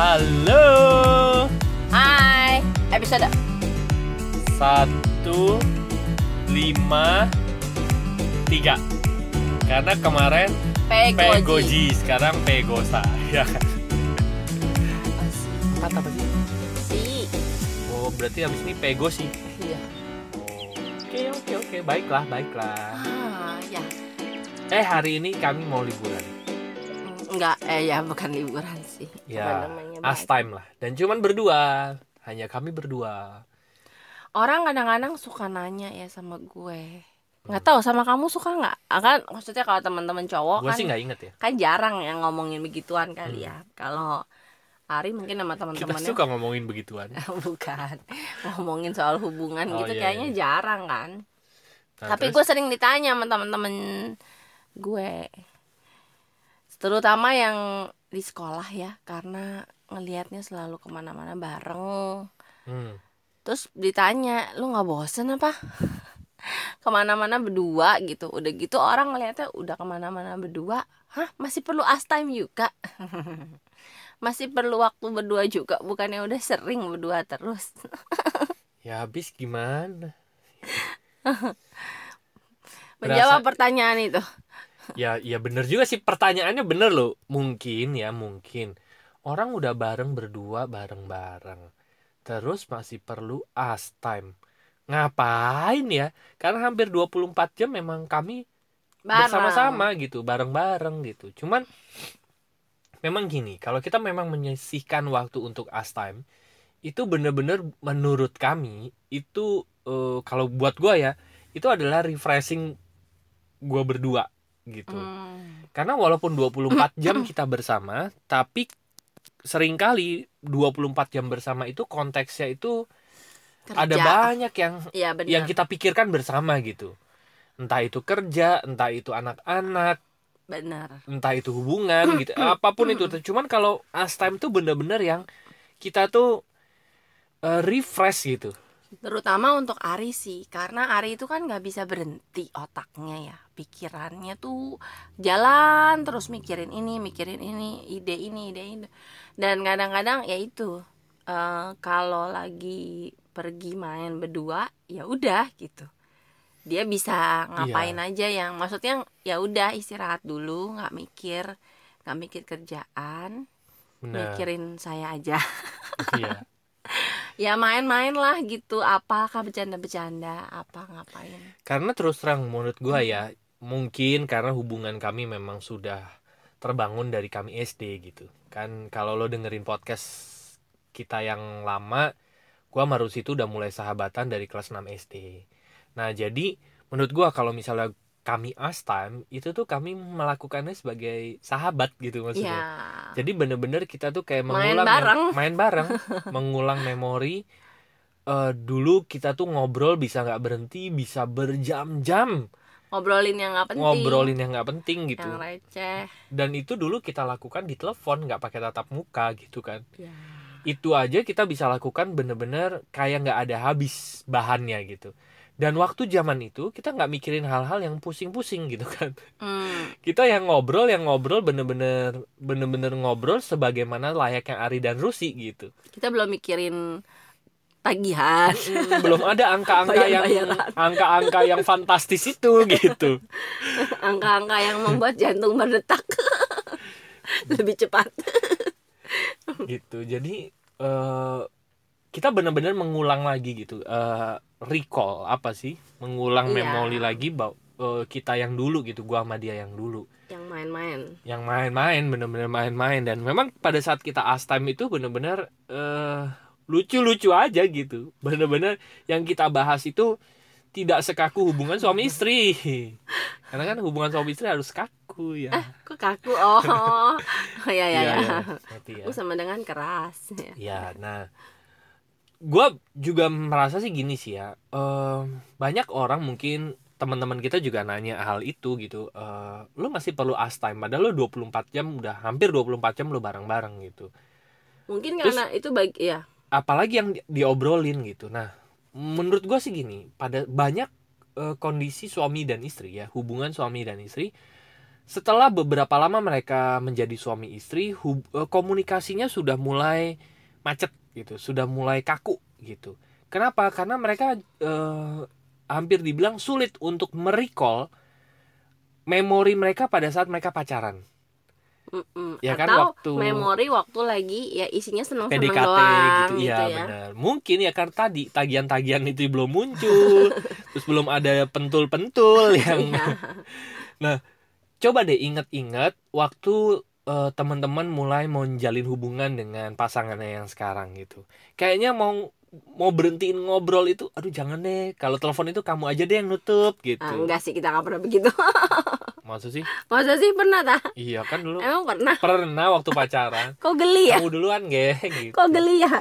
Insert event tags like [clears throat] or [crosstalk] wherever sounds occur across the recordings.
Halo. Hai, episode Satu lima tiga. Karena kemarin Pegoji. Pegoji, sekarang Pegosa. [laughs] Ya. Empat apa sih? Si. Oh, berarti habis ini Pego sih. Iya. Oke, oke, oke. Baiklah, baiklah. Ah, ya. Eh, hari ini kami mau liburan. Enggak, eh ya bukan liburan sih. Ya, namanya, Bay? time lah. Dan cuman berdua. Hanya kami berdua. Orang kadang-kadang suka nanya ya sama gue. Nggak tahu sama kamu suka nggak? Ah, Kan maksudnya kalau teman-teman cowok Gue kan sih nggak inget ya. kan jarang yang ngomongin begituan kali ya. Kalau Ari mungkin sama Kita teman-temannya suka ngomongin begituan. [laughs] bukan ngomongin soal hubungan Oh, gitu iya, kayaknya iya. jarang kan. Nah, Tapi gue sering ditanya sama temen-temen gue Terutama yang di sekolah ya Karena ngelihatnya selalu ke mana-mana bareng Hmm. Terus ditanya, lu gak bosen apa? [laughs] ke mana-mana berdua gitu Udah gitu orang ngelihatnya udah ke mana-mana berdua Hah masih perlu us time juga? [laughs] masih perlu waktu berdua juga Bukannya udah sering berdua terus [laughs] Ya habis gimana? Menjawab pertanyaan itu Ya, ya bener juga sih pertanyaannya bener loh. Mungkin ya, mungkin orang udah bareng berdua bareng-bareng. Terus masih perlu us time. Ngapain ya? Karena hampir 24 jam memang kami Bareng. bersama-sama gitu, bareng-bareng gitu. Cuman memang gini, kalau kita memang menyisihkan waktu untuk us time, itu bener-bener menurut kami itu eh, kalau buat gua ya, itu adalah refreshing gua berdua gitu. Hmm. Karena walaupun 24 jam [clears throat] kita bersama, tapi sering kali 24 jam bersama itu konteksnya itu ada Kerja. banyak yang benar. yang kita pikirkan bersama gitu. Entah itu kerja, entah itu anak-anak, Benar. entah itu hubungan [clears throat] gitu, apa pun itu. Cuman kalau us time tuh bener-bener yang kita tuh eh, refresh gitu. Terutama untuk Ari sih, karena Ari itu kan nggak bisa berhenti otaknya ya, pikirannya tuh jalan terus mikirin ini, mikirin ini, ide ini, ide ini. Dan kadang-kadang ya itu eh, kalau lagi pergi main berdua, ya udah gitu. Dia bisa ngapain aja yang, maksudnya ya udah istirahat dulu, nggak mikir, nggak mikir kerjaan, mikirin saya aja. [laughs] Iya. ya main-main lah gitu apakah bercanda-bercanda apa ngapain Karena terus terang menurut gua ya, mungkin karena hubungan kami memang sudah terbangun dari kami SD gitu. Kan kalau lo dengerin podcast kita yang lama, gua sama Rusi itu udah mulai sahabatan dari kelas 6 SD. Nah, jadi menurut gua kalau misalnya kami us time, itu tuh kami melakukannya sebagai sahabat gitu maksudnya. ya Jadi bener-bener kita tuh kayak Main mengulang bareng. [laughs] main bareng, mengulang memori. Eh, dulu kita tuh ngobrol bisa nggak berhenti, bisa berjam-jam ngobrolin yang nggak penting ngobrolin yang nggak penting gitu. yang receh Dan itu dulu kita lakukan di telepon, nggak pakai tatap muka gitu kan. ya. Itu aja kita bisa lakukan bener-bener kayak nggak ada habis bahannya gitu. Dan waktu zaman itu kita nggak mikirin hal-hal yang pusing-pusing gitu kan. Hmm, [laughs] Kita yang ngobrol, yang ngobrol bener-bener bener-bener ngobrol sebagaimana layaknya Ari dan Rusi gitu. kita belum mikirin tagihan [laughs] belum ada angka-angka yang [laughs] angka-angka yang fantastis itu gitu. angka-angka yang membuat jantung berdetak [laughs] lebih cepat gitu. Jadi eh kita benar-benar mengulang lagi gitu. eh recall apa sih? Mengulang Iya. memori lagi bahwa eh, kita yang dulu gitu, gua sama dia yang dulu. yang main-main Yang main-main bener-bener main-main dan memang pada saat kita as time itu bener-bener eh lucu-lucu aja gitu. Bener-bener yang kita bahas itu tidak sekaku hubungan suami istri. Karena kan hubungan suami istri harus kaku ya. kok kaku oh [laughs] oh ya ya Iya, ya, ya. Sama dengan keras ya. Ya, nah, gue juga merasa sih gini sih ya. eh, banyak orang mungkin teman-teman kita juga nanya hal itu gitu. eh lu masih perlu us time, padahal lu 24 jam udah hampir 24 jam lu bareng-bareng gitu. mungkin Terus- karena itu bagi ya Apalagi yang di- diobrolin gitu. Nah, menurut gue sih gini, pada banyak eh, kondisi suami dan istri ya, hubungan suami dan istri setelah beberapa lama mereka menjadi suami istri hub, eh, komunikasinya sudah mulai macet gitu sudah mulai kaku gitu. Kenapa? Karena mereka eh, hampir dibilang sulit untuk merecall memori mereka pada saat mereka pacaran Mm-mm. Ya kan, atau waktu- memori waktu lagi ya isinya seneng-seneng PDKT doang gitu, gitu, iya ya benar mungkin ya karena tadi tagihan-tagihan itu belum muncul [laughs] terus belum ada pentul-pentul yang Iya. [laughs] coba deh inget-inget waktu eh, teman-teman mulai mau menjalin hubungan dengan pasangannya yang sekarang gitu. Kayaknya mau mau berhentiin ngobrol itu aduh jangan deh kalau telepon itu kamu aja deh yang nutup gitu. Ah, enggak sih kita nggak pernah begitu. [laughs] Maksud sih? Masa sih pernah tak iya kan dulu emang pernah? pernah waktu pacaran. [laughs] Kok geli ya? Kamu duluan ge [laughs] gitu. Kok geli ya?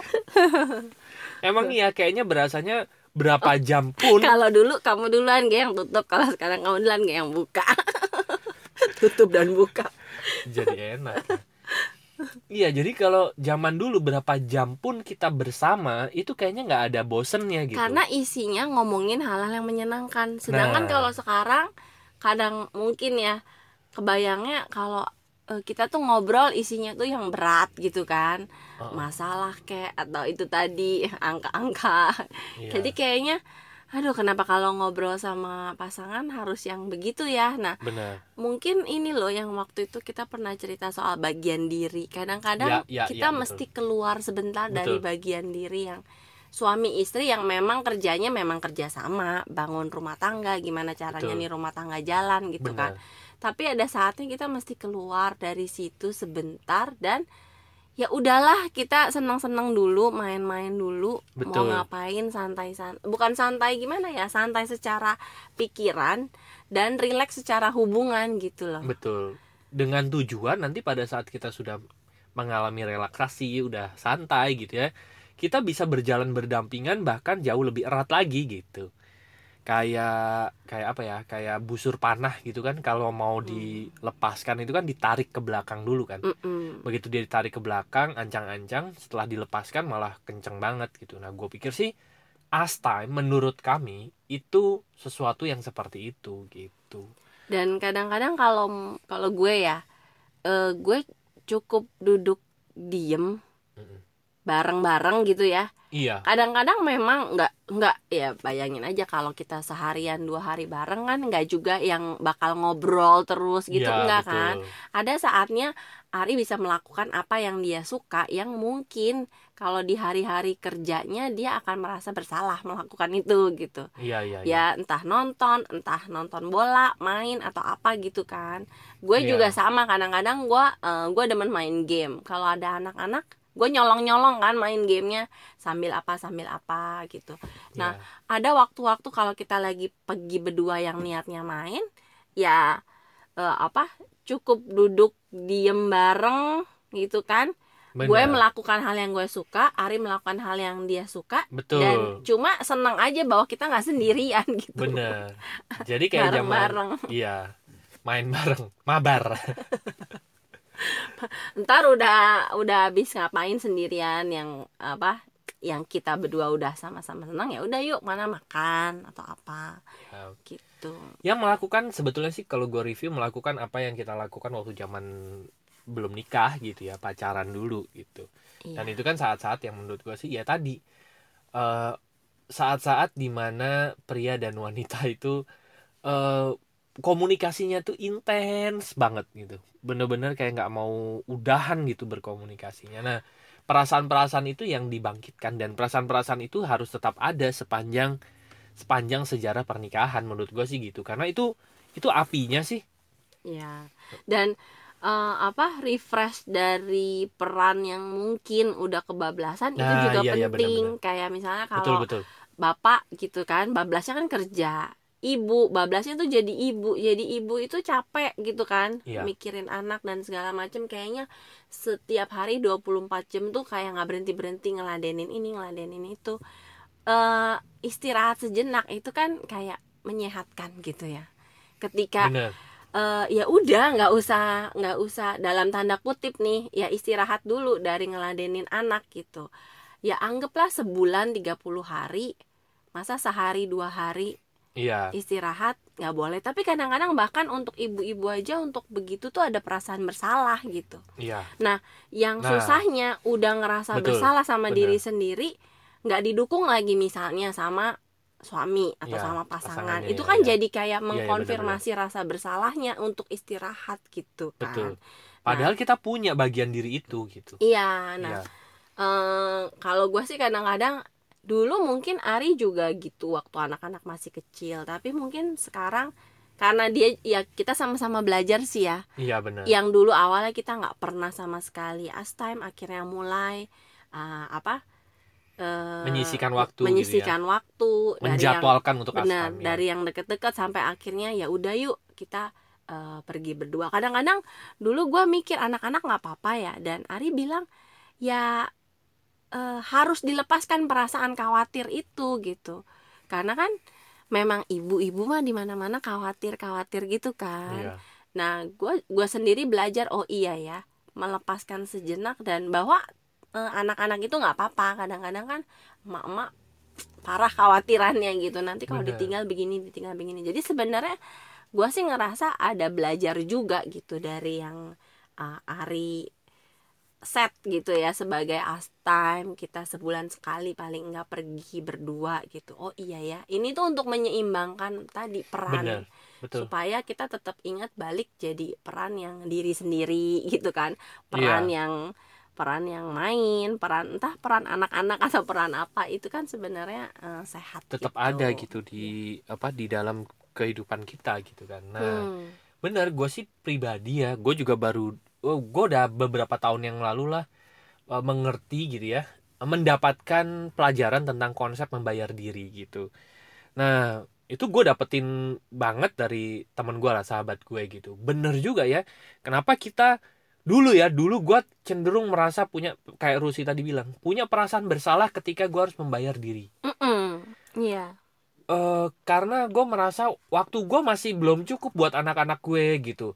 Emang iya kayaknya berasanya berapa jam pun kalau dulu kamu duluan gak yang tutup. Kalau sekarang kamu duluan gak yang buka. Tutup dan buka [laughs] jadi enak iya jadi kalau zaman dulu berapa jam pun kita bersama itu kayaknya nggak ada bosennya gitu karena isinya ngomongin hal-hal yang menyenangkan sedangkan Nah. kalau sekarang kadang mungkin ya kebayangnya kalau eh, kita tuh ngobrol isinya tuh yang berat gitu kan Heeh. masalah kayak atau itu tadi [laughs] angka-angka Iya. jadi kayaknya aduh kenapa kalau ngobrol sama pasangan harus yang begitu ya nah benar mungkin ini loh yang waktu itu kita pernah cerita soal bagian diri kadang-kadang Ya, ya, kita ya, betul. mesti keluar sebentar dari Betul. bagian diri yang suami istri yang memang kerjanya memang kerja sama bangun rumah tangga gimana caranya Betul. nih rumah tangga jalan gitu kan benar tapi ada saatnya kita mesti keluar dari situ sebentar dan ya udahlah kita senang-senang dulu main-main dulu Betul. mau ngapain santai santai bukan santai gimana ya santai secara pikiran dan rileks secara hubungan gitu loh. Betul. Dengan tujuan nanti pada saat kita sudah mengalami relaksasi udah santai gitu ya kita bisa berjalan berdampingan bahkan jauh lebih erat lagi gitu kayak kayak apa ya kayak busur panah gitu kan kalau mau Hmm. dilepaskan itu kan ditarik ke belakang dulu kan Mm-mm. begitu dia ditarik ke belakang ancang-ancang setelah dilepaskan malah kenceng banget gitu nah gue pikir sih as time menurut kami itu sesuatu yang seperti itu gitu dan kadang-kadang kalau kalau gue ya eh, gue cukup duduk diem Mm-mm. Bareng-bareng gitu ya iya kadang-kadang memang nggak nggak ya bayangin aja kalau kita seharian dua hari bareng kan nggak juga yang bakal ngobrol terus gitu Iya, enggak betul. kan ada saatnya Ari bisa melakukan apa yang dia suka yang mungkin kalau di hari-hari kerjanya dia akan merasa bersalah melakukan itu gitu iya iya iya. ya entah nonton entah nonton bola main atau apa gitu kan gue Iya. juga sama kadang-kadang gue eh, gue demen main game kalau ada anak-anak gue nyolong-nyolong kan main gamenya sambil apa sambil apa gitu. Nah, Iya. ada waktu-waktu kalau kita lagi pergi berdua yang niatnya main ya eh, apa cukup duduk diem bareng gitu kan. Gue melakukan hal yang gue suka Ari melakukan hal yang dia suka betul. dan cuma seneng aja bahwa kita nggak sendirian [laughs] gitu. Bener jadi kayak zaman bareng-bareng iya main bareng mabar [laughs] ntar udah udah habis ngapain sendirian yang apa yang kita berdua udah sama-sama senang ya udah yuk mana makan atau apa. Ya, gitu. Yang melakukan sebetulnya sih kalau gue review melakukan apa yang kita lakukan waktu zaman belum nikah gitu ya pacaran dulu gitu. Iya. Dan itu kan saat-saat yang menurut gue sih ya tadi eh, saat-saat di mana pria dan wanita itu eh, komunikasinya tuh intens banget gitu. Bener-bener kayak nggak mau udahan gitu berkomunikasinya. Nah perasaan-perasaan itu yang dibangkitkan dan perasaan-perasaan itu harus tetap ada sepanjang sepanjang sejarah pernikahan menurut gue sih gitu. Karena itu itu apinya sih. Ya dan eh, apa refresh dari peran yang mungkin udah kebablasan itu Nah, juga iya, iya, penting. benar-benar. kayak misalnya betul kalau betul. bapak gitu kan bablasnya kan kerja ibu bablasnya tuh jadi ibu jadi ibu itu capek gitu kan Iya. mikirin anak dan segala macem kayaknya setiap hari 24 jam tuh kayak nggak berhenti berhenti ngeladenin ini ngeladenin itu. Eh istirahat sejenak itu kan kayak menyehatkan gitu ya. Ketika bener. eh, ya udah nggak usah nggak usah dalam tanda kutip nih ya istirahat dulu dari ngeladenin anak gitu. Ya anggaplah sebulan 30 hari masa sehari dua hari iya. Istirahat nggak boleh. Tapi kadang-kadang bahkan untuk ibu-ibu aja untuk begitu tuh ada perasaan bersalah gitu. Iya. Yang Nah, susahnya udah ngerasa betul, bersalah sama benar. diri sendiri nggak didukung lagi misalnya sama suami atau Iya, sama pasangan. Itu iya, kan iya. jadi kayak iya, mengkonfirmasi rasa bersalahnya untuk istirahat gitu kan. Betul. Padahal kita punya bagian diri itu gitu. Iya nah Iya. eh, kalau gue sih kadang-kadang dulu mungkin Ari juga gitu waktu anak-anak masih kecil tapi mungkin sekarang karena dia ya kita sama-sama belajar sih ya iya benar yang dulu awalnya kita nggak pernah sama sekali as time akhirnya mulai uh, apa uh, Menyisihkan waktu gitu ya. waktu dari yang menjadwalkan untuk benar ya. dari yang deket-deket sampai akhirnya ya udah yuk kita uh, pergi berdua kadang-kadang dulu gua mikir anak-anak nggak apa-apa ya dan Ari bilang ya uh, harus dilepaskan perasaan khawatir itu gitu karena kan memang ibu-ibu mah di mana-mana khawatir khawatir gitu kan Iya. Nah, gue gua sendiri belajar oh iya ya, melepaskan sejenak dan bahwa eh, anak-anak itu nggak apa-apa. Kadang-kadang kan emak-emak parah khawatirannya gitu. Nanti kalau ditinggal begini, ditinggal begini. Jadi sebenarnya gue sih ngerasa ada belajar juga gitu dari yang eh, Ari set gitu ya sebagai as time kita sebulan sekali paling nggak pergi berdua gitu. Oh iya ya ini tuh untuk menyeimbangkan tadi peran benar betul. supaya kita tetap ingat balik jadi peran yang diri sendiri [laughs] gitu kan. Peran Iya. yang peran yang main peran entah peran anak-anak [laughs] atau peran apa itu kan sebenarnya eh, sehat tetap gitu. ada gitu di apa di dalam kehidupan kita gitu kan. Nah Hmm, benar gue sih pribadi ya gue juga baru gue udah beberapa tahun yang lalu lah eh, mengerti gitu ya mendapatkan pelajaran tentang konsep membayar diri gitu. Nah itu gue dapetin banget dari teman gue lah sahabat gue gitu. Bener juga ya kenapa kita dulu ya dulu gue cenderung merasa punya kayak Rusi tadi bilang punya perasaan bersalah ketika gue harus membayar diri. Iya. Eh karena gue merasa waktu gue masih belum cukup buat anak-anak gue gitu.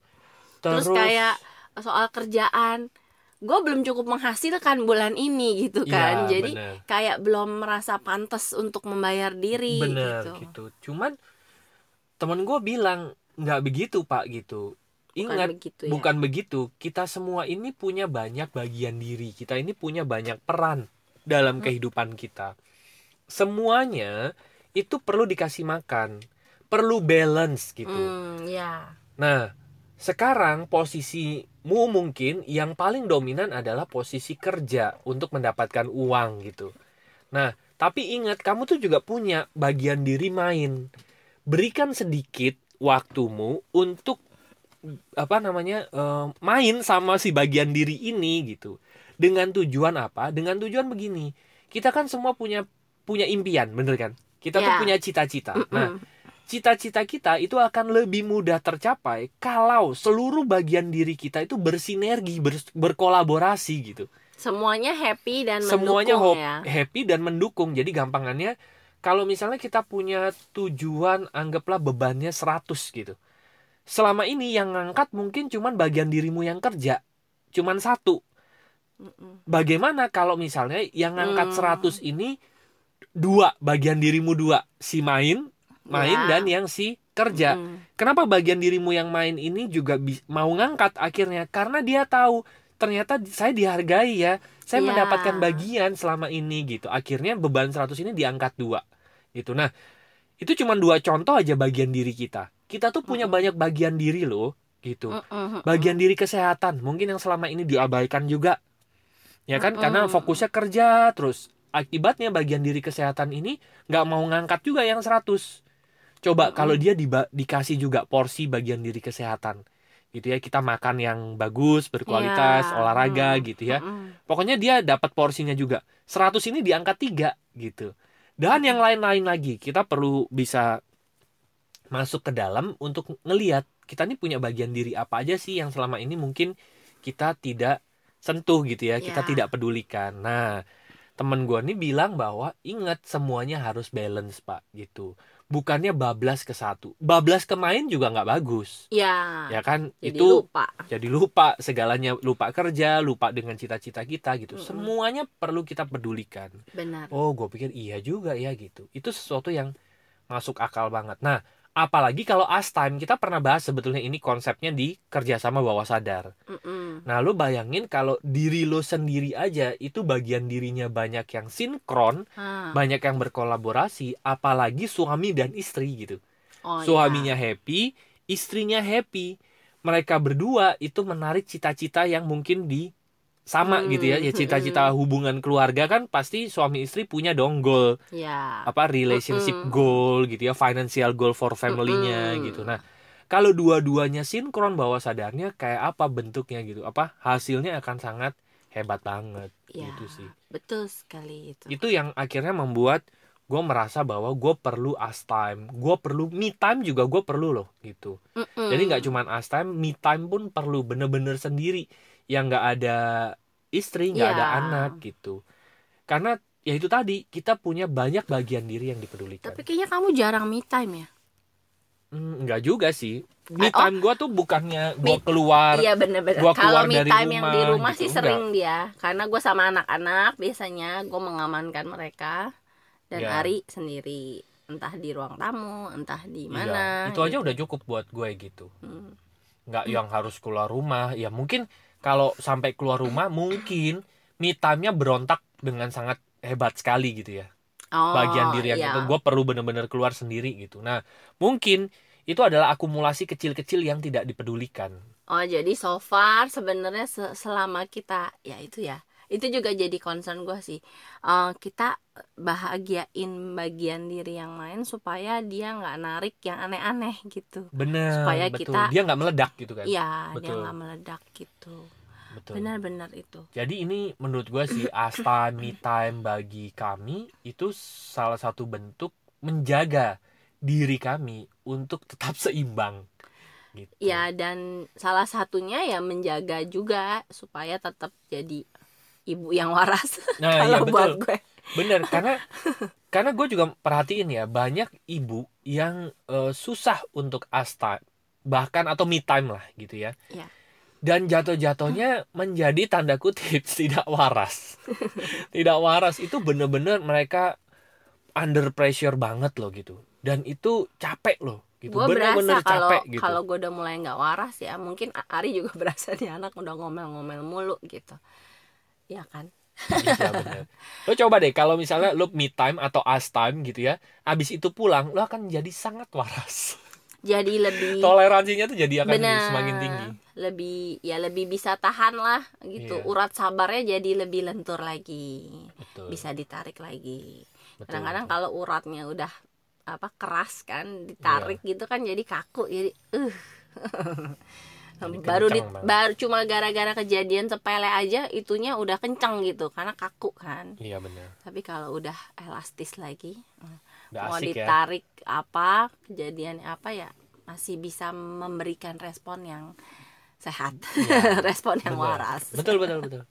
terus, kayak soal kerjaan gue belum cukup menghasilkan bulan ini gitu kan Iya, jadi bener, kayak belum merasa pantas untuk membayar diri bener gitu, gitu. Cuman temen gue bilang nggak begitu pak gitu. bukan Ingat begitu ya bukan begitu. Kita semua ini punya banyak bagian diri. Kita ini punya banyak peran dalam Hmm. kehidupan kita. Semuanya itu perlu dikasih makan, perlu balance gitu. Hmm, ya Nah, sekarang posisimu mungkin yang paling dominan adalah posisi kerja untuk mendapatkan uang gitu. Nah, tapi ingat kamu tuh juga punya bagian diri main. Berikan sedikit waktumu untuk apa namanya eh, main sama si bagian diri ini gitu. Dengan tujuan apa? Dengan tujuan begini. Kita kan semua punya punya impian, bener kan? Kita tuh Ya. punya cita-cita. Nah, Mm-mm. Cita-cita kita itu akan lebih mudah tercapai kalau seluruh bagian diri kita itu bersinergi, ber- berkolaborasi gitu. semuanya happy dan Semuanya mendukung hope- ya happy dan mendukung. Jadi gampangannya kalau misalnya kita punya tujuan anggaplah bebannya 100 gitu. Selama ini yang ngangkat mungkin cuman bagian dirimu yang kerja. Cuman satu. Bagaimana kalau misalnya yang ngangkat Hmm. 100 ini dua bagian dirimu dua, si main, main Ya. dan yang si kerja. Mm. Kenapa bagian dirimu yang main ini juga mau ngangkat akhirnya? Karena dia tahu ternyata saya dihargai ya. Saya Iya. mendapatkan bagian selama ini gitu. Akhirnya beban 100 ini diangkat dua. Gitu. Nah, itu cuma dua contoh aja bagian diri kita. Kita tuh punya Mm-mm. banyak bagian diri loh, gitu. Bagian diri kesehatan mungkin yang selama ini diabaikan juga. Ya kan? Karena fokusnya kerja terus. Akibatnya bagian diri kesehatan ini nggak mau ngangkat juga yang 100. Coba Mm-mm. kalau dia diba- dikasih juga porsi bagian diri kesehatan. Gitu ya, kita makan yang bagus, berkualitas, Iya. olahraga Mm. gitu ya. Mm-mm. Pokoknya dia dapat porsinya juga. 100 ini diangkat tiga gitu. Dan yang lain-lain lagi, kita perlu bisa masuk ke dalam untuk ngeliat kita ini punya bagian diri apa aja sih yang selama ini mungkin kita tidak sentuh gitu ya, kita Ya. tidak pedulikan. Nah, temen gue nih bilang bahwa ingat semuanya harus balance pak gitu. Bukannya bablas ke satu, bablas ke main juga nggak bagus, ya. Ya kan? jadi itu lupa. jadi lupa. Segalanya lupa kerja lupa dengan cita-cita kita gitu. Mm-mm. semuanya perlu kita pedulikan. Benar. Oh gue pikir iya juga ya gitu. Itu sesuatu yang masuk akal banget. Nah apalagi kalau us time kita pernah bahas sebetulnya ini konsepnya di kerjasama bawah sadar Mm-mm. nah lu bayangin kalau diri lo sendiri aja itu bagian dirinya banyak yang sinkron Ah. banyak yang berkolaborasi apalagi suami dan istri gitu Oh, suaminya happy, istrinya happy. Mereka berdua itu menarik cita-cita yang mungkin di sama Hmm, gitu ya. Ya cita-cita hubungan keluarga kan pasti suami istri punya dong goal ya apa relationship Mm-mm. goal gitu ya, financial goal for family-nya Mm-mm. gitu. Nah, kalau dua-duanya sinkron bawah sadarnya kayak apa bentuknya gitu. Apa hasilnya akan sangat hebat banget ya gitu sih. betul sekali itu Itu yang akhirnya membuat gue merasa bahwa gue perlu us time, gue perlu me time juga gue perlu loh gitu. Mm-mm. Jadi nggak cuman us time, me time pun perlu bener-bener sendiri yang nggak ada istri, nggak ada Iya. anak gitu. Karena ya itu tadi kita punya banyak bagian diri yang dipedulikan. tapi kayaknya kamu jarang me time ya Hmm, nggak juga sih. Me Ah, oh. time gue tuh bukannya gue Me- keluar. iya bener-bener gua kalau me time yang di rumah rumah gitu, sih sering dia karena gue sama anak-anak biasanya gue mengamankan mereka dan Ya. Ari sendiri entah di ruang tamu entah di Iya, mana itu aja udah cukup buat gue gitu. Hmm. Nggak yang harus keluar rumah. Ya mungkin kalau sampai keluar rumah mungkin me time-nya berontak dengan sangat hebat sekali gitu ya. Oh, bagian diri yang iya. itu gue perlu bener-bener keluar sendiri gitu nah mungkin itu adalah akumulasi kecil-kecil yang tidak dipedulikan Oh jadi so far sebenarnya se- selama kita ya itu ya itu juga jadi concern gue sih. Eh, kita bahagiain bagian diri yang lain supaya dia nggak narik yang aneh-aneh gitu. Bener Supaya betul. kita- dia nggak meledak gitu kan? Iya dia nggak meledak gitu. Betul. Benar-benar itu. Jadi ini menurut gue sih [coughs] as time me time bagi kami itu salah satu bentuk menjaga diri kami untuk tetap seimbang gitu. Ya dan salah satunya ya menjaga juga supaya tetap jadi ibu yang waras [laughs] nah iya kalau betul buat gue Bener [laughs] karena karena gue juga perhatiin ya banyak ibu yang eh, susah untuk time bahkan atau me time lah gitu ya. Iya. Dan jatuh-jatuhnya menjadi tanda kutip [laughs] tidak waras. tidak waras itu bener-bener mereka under pressure banget loh gitu. Dan itu capek loh gitu. gue berasa Bener-bener kalau capek gitu. kalau gue udah mulai nggak waras ya mungkin Ari juga berasa nih anak udah ngomel-ngomel mulu gitu ya kan iya bener. Lo coba deh kalau misalnya lo me time atau us time gitu ya, abis itu pulang lo akan jadi sangat waras. jadi lebih Toleransinya tuh jadi akan benar semakin tinggi. lebih ya lebih bisa tahan lah gitu Iya. urat sabarnya jadi lebih lentur lagi Betul. bisa ditarik lagi kadang-kadang kalau uratnya udah apa keras kan ditarik Iya. gitu kan jadi kaku jadi uh [laughs] Baru di, banget. baru cuma gara-gara kejadian sepele aja itunya udah kencang gitu karena kaku kan Iya benar. tapi kalau udah elastis lagi Udah mau asik ya. ditarik apa kejadian apa ya masih bisa memberikan respon yang sehat Iya, [laughs] respon yang benar. waras Betul betul betul.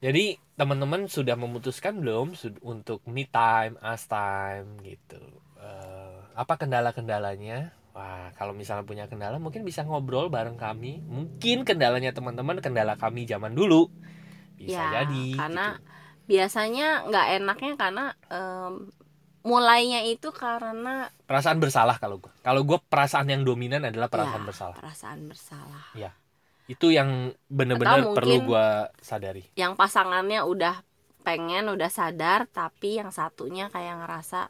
Jadi teman-teman sudah memutuskan belum untuk me time, us time gitu. Eh, apa kendala-kendalanya? Wah, kalau misalnya punya kendala mungkin bisa ngobrol bareng kami. Mungkin kendalanya teman-teman kendala kami zaman dulu. Bisa Ya, jadi. karena gitu. biasanya nggak enaknya karena em, mulainya itu karena perasaan bersalah kalau gue. Kalau gue perasaan yang dominan adalah perasaan Ya, bersalah. perasaan bersalah Itu yang benar-benar Atau perlu gue sadari. yang pasangannya udah pengen udah sadar tapi yang satunya kayak ngerasa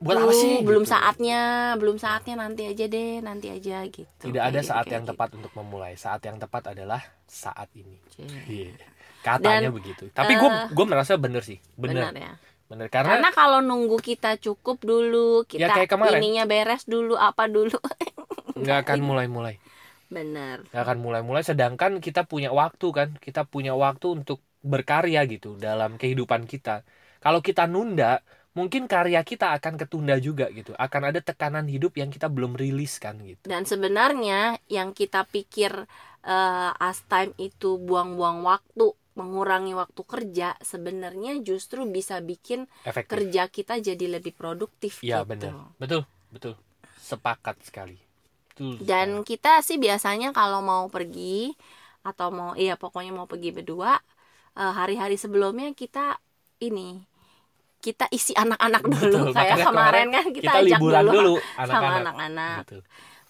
Buat apa "Duh, sih? belum gitu. saatnya belum saatnya nanti aja deh nanti aja gitu Tidak ada gitu, saat kayak yang gitu. tepat untuk memulai. Saat yang tepat adalah saat ini. Iya. Katanya Dan, begitu. Tapi gue eh, gue merasa bener sih. benar Bener. ya Bener. karena, Karena, kalau nunggu kita cukup dulu kita Ya, kayak kemarin. ininya beres dulu apa dulu [laughs] nggak akan mulai-mulai. bener Nggak akan mulai-mulai. Sedangkan kita punya waktu kan. Kita punya waktu untuk berkarya gitu dalam kehidupan kita. Kalau kita nunda, mungkin karya kita akan ketunda juga gitu. Akan ada tekanan hidup yang kita belum rilis kan gitu. dan sebenarnya yang kita pikir eh, as time itu buang-buang waktu mengurangi waktu kerja sebenarnya justru bisa bikin Efektif. kerja kita jadi lebih produktif Iya gitu. bener. Betul. Betul. Sepakat sekali. Betul Dan kita sih biasanya kalau mau pergi atau mau iya pokoknya mau pergi berdua eh, hari-hari sebelumnya kita ini kita isi anak-anak dulu. Betul, kayak kemarin kan kita, kita ajak liburan dulu, dulu sama anak-anak.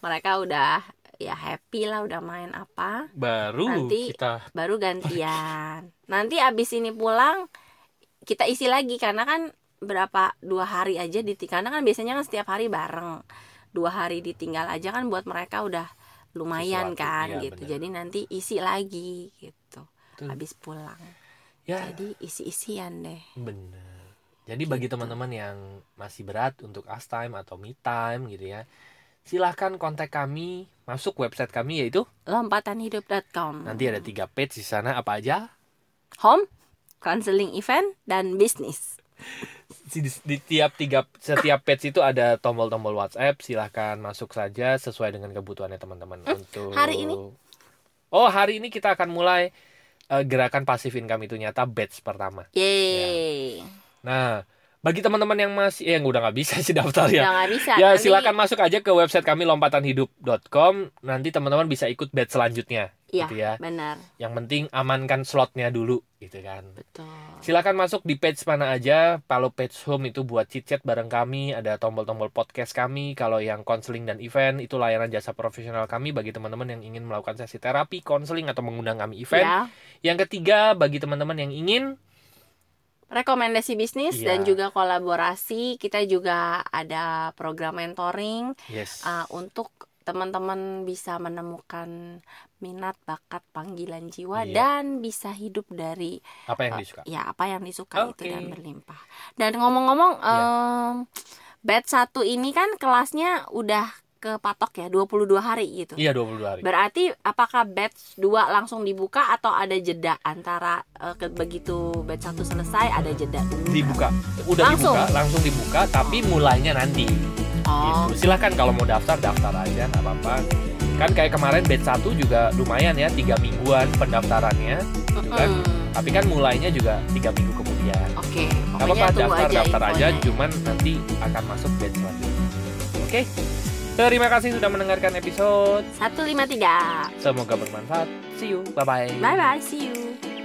mereka udah ya happy lah udah main apa. Baru Nanti- kita baru gantian. Nanti abis ini pulang kita isi lagi karena kan berapa dua hari aja di karena kan biasanya kan setiap hari bareng. Dua hari ditinggal aja kan buat mereka udah lumayan Sesuatu, kan iya, gitu. bener. jadi nanti isi lagi gitu. Betul. habis pulang. Ya. Jadi isi isian deh. Bener jadi bagi Gitu. teman-teman yang masih berat untuk us time atau me time gitu ya silahkan kontak kami masuk website kami yaitu lompatanhidup.com nanti ada tiga page di sana apa aja? Home counseling event dan bisnis. Di, di tiap tiga setiap page itu ada tombol-tombol WhatsApp silahkan masuk saja sesuai dengan kebutuhannya teman-teman. Untuk Hmm, hari ini? oh hari ini kita akan mulai eh, gerakan pasif income itu nyata batch pertama. Yeay nah bagi teman-teman yang masih eh, yang udah nggak bisa [laughs] sih daftar ya. Udah bisa ya Nanti- silakan masuk aja ke website kami lompatanhidup.com nanti teman-teman bisa ikut batch selanjutnya Iya, gitu ya. benar. Yang penting amankan slotnya dulu gitu kan. Betul. Silakan masuk di page mana aja. Kalau page home itu buat chit-chat bareng kami, ada tombol-tombol podcast kami. Kalau yang konseling dan event itu layanan jasa profesional kami bagi teman-teman yang ingin melakukan sesi terapi, konseling atau mengundang kami event. ya Yang ketiga bagi teman-teman yang ingin rekomendasi bisnis Iya. dan juga kolaborasi kita juga ada program mentoring yes. uh, untuk teman-teman bisa menemukan minat bakat panggilan jiwa Iya. dan bisa hidup dari apa yang uh, disuka? ya apa yang disuka itu Oke. dan berlimpah dan ngomong-ngomong Iya. em, batch satu ini kan kelasnya udah kepatok ya 22 hari gitu Iya 22 hari. Berarti apakah batch 2 langsung dibuka atau ada jeda antara eh, ke- begitu batch 1 selesai ada jeda dulu? Dibuka. Udah Langsung? dibuka, langsung dibuka tapi mulainya nanti. Oh, Gitu. Silakan kalau mau daftar daftar aja nggak apa-apa. Kan kayak kemarin batch 1 juga lumayan ya, tiga mingguan pendaftarannya. gitu kan. mm-mm. Tapi kan mulainya juga tiga minggu kemudian. Oke, Gak pokoknya apa-apa daftar aja daftar aja, cuman nanti akan masuk batch selanjutnya. Oke, terima kasih sudah mendengarkan episode. 153. Semoga bermanfaat. See you, bye bye. Bye bye, see you.